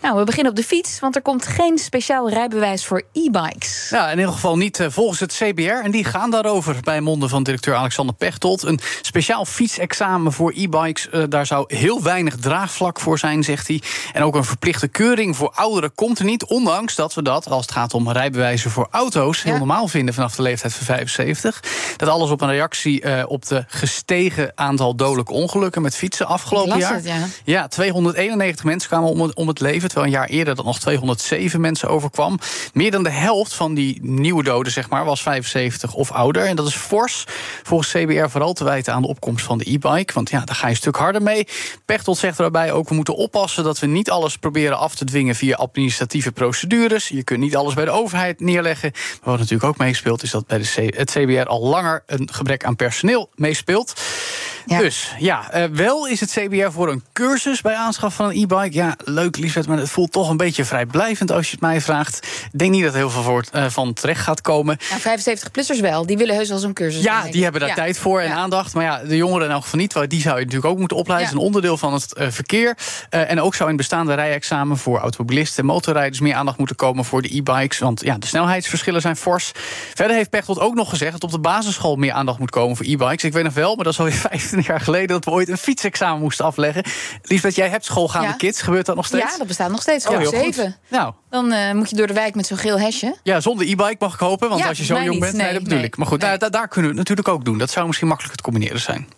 Nou, we beginnen op de fiets, want er komt geen speciaal rijbewijs voor e-bikes. Ja, in ieder geval niet eh, volgens het CBR. En die gaan daarover bij monden van directeur Alexander Pechtold. Een speciaal fietsexamen voor e-bikes, uh, daar zou heel weinig draagvlak voor zijn, zegt hij. En ook een verplichte keuring voor ouderen komt er niet. Ondanks dat we dat, als het gaat om rijbewijzen voor auto's, heel normaal vinden vanaf de leeftijd van 75. Dat alles op een reactie uh, op de gestegen aantal dodelijke ongelukken met fietsen afgelopen jaar. Het, ja. ja, 291 mensen kwamen om het, om het leven terwijl een jaar eerder dat nog 207 mensen overkwam. Meer dan de helft van die nieuwe doden zeg maar, was 75 of ouder. En dat is fors. Volgens CBR vooral te wijten aan de opkomst van de e-bike. Want ja, daar ga je een stuk harder mee. Pechtold zegt daarbij ook, we moeten oppassen... dat we niet alles proberen af te dwingen via administratieve procedures. Je kunt niet alles bij de overheid neerleggen. Maar wat natuurlijk ook meespeelt... is dat bij de het CBR al langer een gebrek aan personeel meespeelt. Ja. Dus ja, uh, wel is het CBR voor een cursus bij aanschaf van een e-bike. Ja, leuk, Liesbeth, maar het voelt toch een beetje vrijblijvend als je het mij vraagt. Ik denk niet dat er heel veel voor, uh, van terecht gaat komen. Ja, 75-plussers wel, die willen heus wel zo'n cursus. Ja, die hebben daar ja. tijd voor en ja. aandacht. Maar ja, de jongeren in elk geval niet. Die zou je natuurlijk ook moeten opleiden. Dat is een onderdeel van het uh, verkeer. en ook zou in bestaande rijexamen voor automobilisten en motorrijders meer aandacht moeten komen voor de e-bikes. Want ja, de snelheidsverschillen zijn fors. Verder heeft Pechtold ook nog gezegd dat op de basisschool meer aandacht moet komen voor e-bikes. Ik weet nog wel, maar dat is alweer 25 jaar geleden dat we ooit een fietsexamen moesten afleggen. Liesbeth, jij hebt schoolgaande ja. kids. Gebeurt dat nog steeds? Ja, dat bestaat nog steeds. Oh, zeven. Nou. Dan uh, moet je door de wijk met zo'n geel hesje. Ja, zonder e-bike mag ik hopen. Want ja, als je zo jong bent, nee, nee dat bedoel nee, ik. Maar goed, daar, daar kunnen we het natuurlijk ook doen. Dat zou misschien makkelijk te combineren zijn.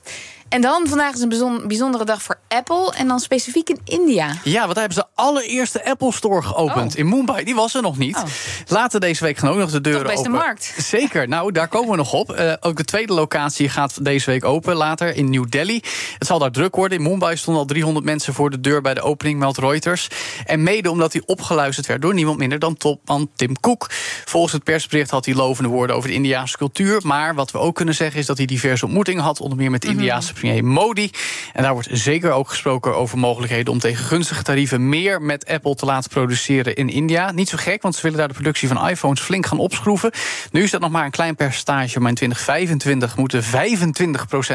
En dan, vandaag is een bijzondere dag voor Apple. En dan specifiek in India. Ja, want daar hebben ze de allereerste Apple Store geopend. Oh. In Mumbai, die was er nog niet. Oh. Later deze week gaan ook nog de deuren Toch best open. de markt. Zeker, nou, daar komen we nog op. Uh, ook de tweede locatie gaat deze week open, later in New Delhi. Het zal daar druk worden. In Mumbai stonden al 300 mensen voor de deur bij de opening, meldt Reuters. En mede omdat hij opgeluisterd werd door niemand minder dan topman Tim Cook. Volgens het persbericht had hij lovende woorden over de Indiaanse cultuur. Maar wat we ook kunnen zeggen is dat hij diverse ontmoetingen had. Onder meer met de Mhm. Indiaanse premier Modi. En daar wordt zeker ook gesproken over mogelijkheden om tegen gunstige tarieven meer met Apple te laten produceren in India. Niet zo gek, want ze willen daar de productie van iPhones flink gaan opschroeven. Nu is dat nog maar een klein percentage, maar in 2025 moeten 25%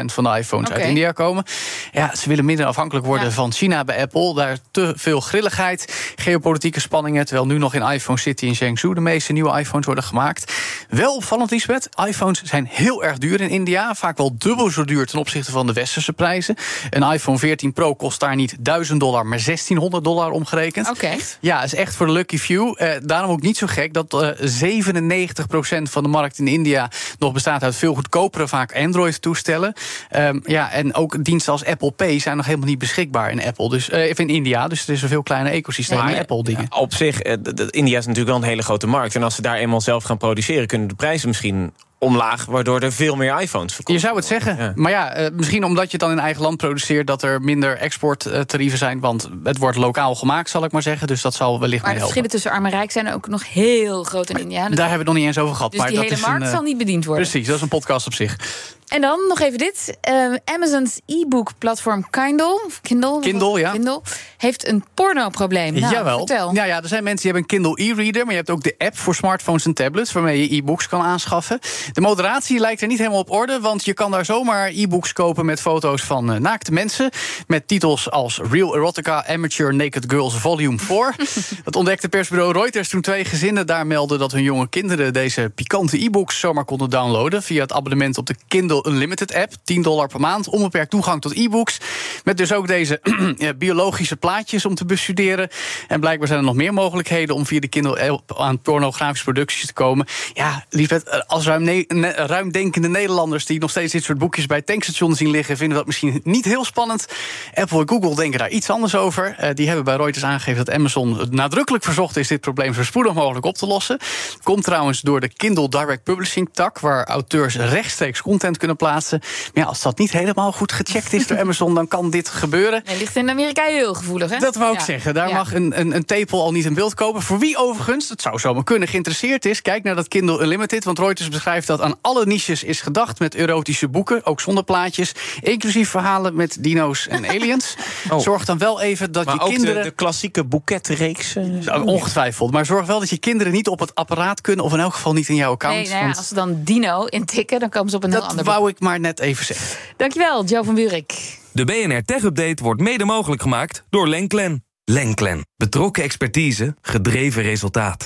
van de iPhones uit India komen. Ja, ze willen minder afhankelijk worden Ja. van China bij Apple. Daar te veel grilligheid, geopolitieke spanningen. Terwijl nu nog in iPhone City in Zhengzhou de meeste nieuwe iPhones worden gemaakt. Wel opvallend, Lisbeth, iPhones zijn heel erg duur in India. Vaak wel dubbel zo duur ten opzichte van de westerse prijzen. Een iPhone 14 Pro kost daar niet 1000 dollar, maar 1600 dollar omgerekend. Oké. Ja, is echt voor de lucky few. Eh, daarom ook niet zo gek dat eh 97% van de markt in India nog bestaat uit veel goedkopere, vaak Android-toestellen. Ehm, ja, en ook diensten als Apple Pay zijn nog helemaal niet beschikbaar in Apple, dus eh, even in India. Dus er is een veel kleiner ecosysteem Maar- met Apple-dingen. Op zich, eh, India is natuurlijk wel een hele grote markt. En als ze daar eenmaal zelf gaan produceren, kunnen de prijzen misschien omlaag, waardoor er veel meer iPhones verkocht Je zou het zeggen. Ja. Maar ja, eh, misschien omdat je het dan in eigen land produceert... dat er minder exporttarieven zijn. Want het wordt lokaal gemaakt, zal ik maar zeggen. Dus dat zal wellicht Maar mee de verschillen tussen arm en rijk zijn ook nog heel groot in India. Dus, Daar hebben we het nog niet eens over gehad. dus maar die dat hele is markt een, eh, zal niet bediend worden. Precies, dat is een podcast op zich. En dan nog even dit. Eh, Amazon's e-book-platform Kindle, of Kindle, Kindle, ja. Kindle heeft een pornoprobleem. Nou, Jawel. vertel. Ja, ja, er zijn mensen die hebben een Kindle e-reader, maar je hebt ook de app voor smartphones en tablets waarmee je e-books kan aanschaffen. De moderatie lijkt er niet helemaal op orde, want je kan daar zomaar e-books kopen met foto's van eh, naakte mensen met titels als Real Erotica Amateur Naked Girls Volume 4. Dat ontdekte persbureau Reuters toen twee gezinnen daar melden dat hun jonge kinderen deze pikante e-books zomaar konden downloaden via het abonnement op de Kindle Unlimited app, 10 dollar per maand, onbeperkt toegang tot e-books, met dus ook deze biologische plaatjes om te bestuderen. En blijkbaar zijn er nog meer mogelijkheden om via de Kindle app aan pornografische producties te komen. Ja, Liesbeth, als ruim ne- ne- ruimdenkende Nederlanders die nog steeds dit soort boekjes bij tankstations zien liggen, vinden dat misschien niet heel spannend. Apple en Google denken daar iets anders over. Eh, die hebben bij Reuters aangegeven dat Amazon nadrukkelijk verzocht is dit probleem zo spoedig mogelijk op te lossen. Komt trouwens door de Kindle Direct Publishing tak, waar auteurs rechtstreeks content kunnen plaatsen. Maar ja, als dat niet helemaal goed gecheckt is door Amazon, dan kan dit gebeuren. Het ligt in Amerika heel gevoelig, hè? Dat wou ik Ja. zeggen. Daar Ja. mag een, een, een tepel al niet in beeld kopen. Voor wie overigens, het zou zomaar kunnen, geïnteresseerd is... kijk naar dat Kindle Unlimited. Want Reuters beschrijft dat aan alle niches is gedacht... met erotische boeken, ook zonder plaatjes. Inclusief verhalen met dino's en aliens. Oh. Zorg dan wel even dat Maar je ook kinderen... de, de klassieke boeketreeks. eh, Ongetwijfeld. Maar zorg wel dat je kinderen niet op het apparaat kunnen... of in elk geval niet in jouw account. Nee, nou ja, want als ze dan Dino intikken, dan komen ze op een heel dat ander wou ik maar net even zeggen. Dankjewel, Joe van Buurik. De BNR Tech Update wordt mede mogelijk gemaakt door Lenklen. Lenklen. Betrokken expertise, gedreven resultaat.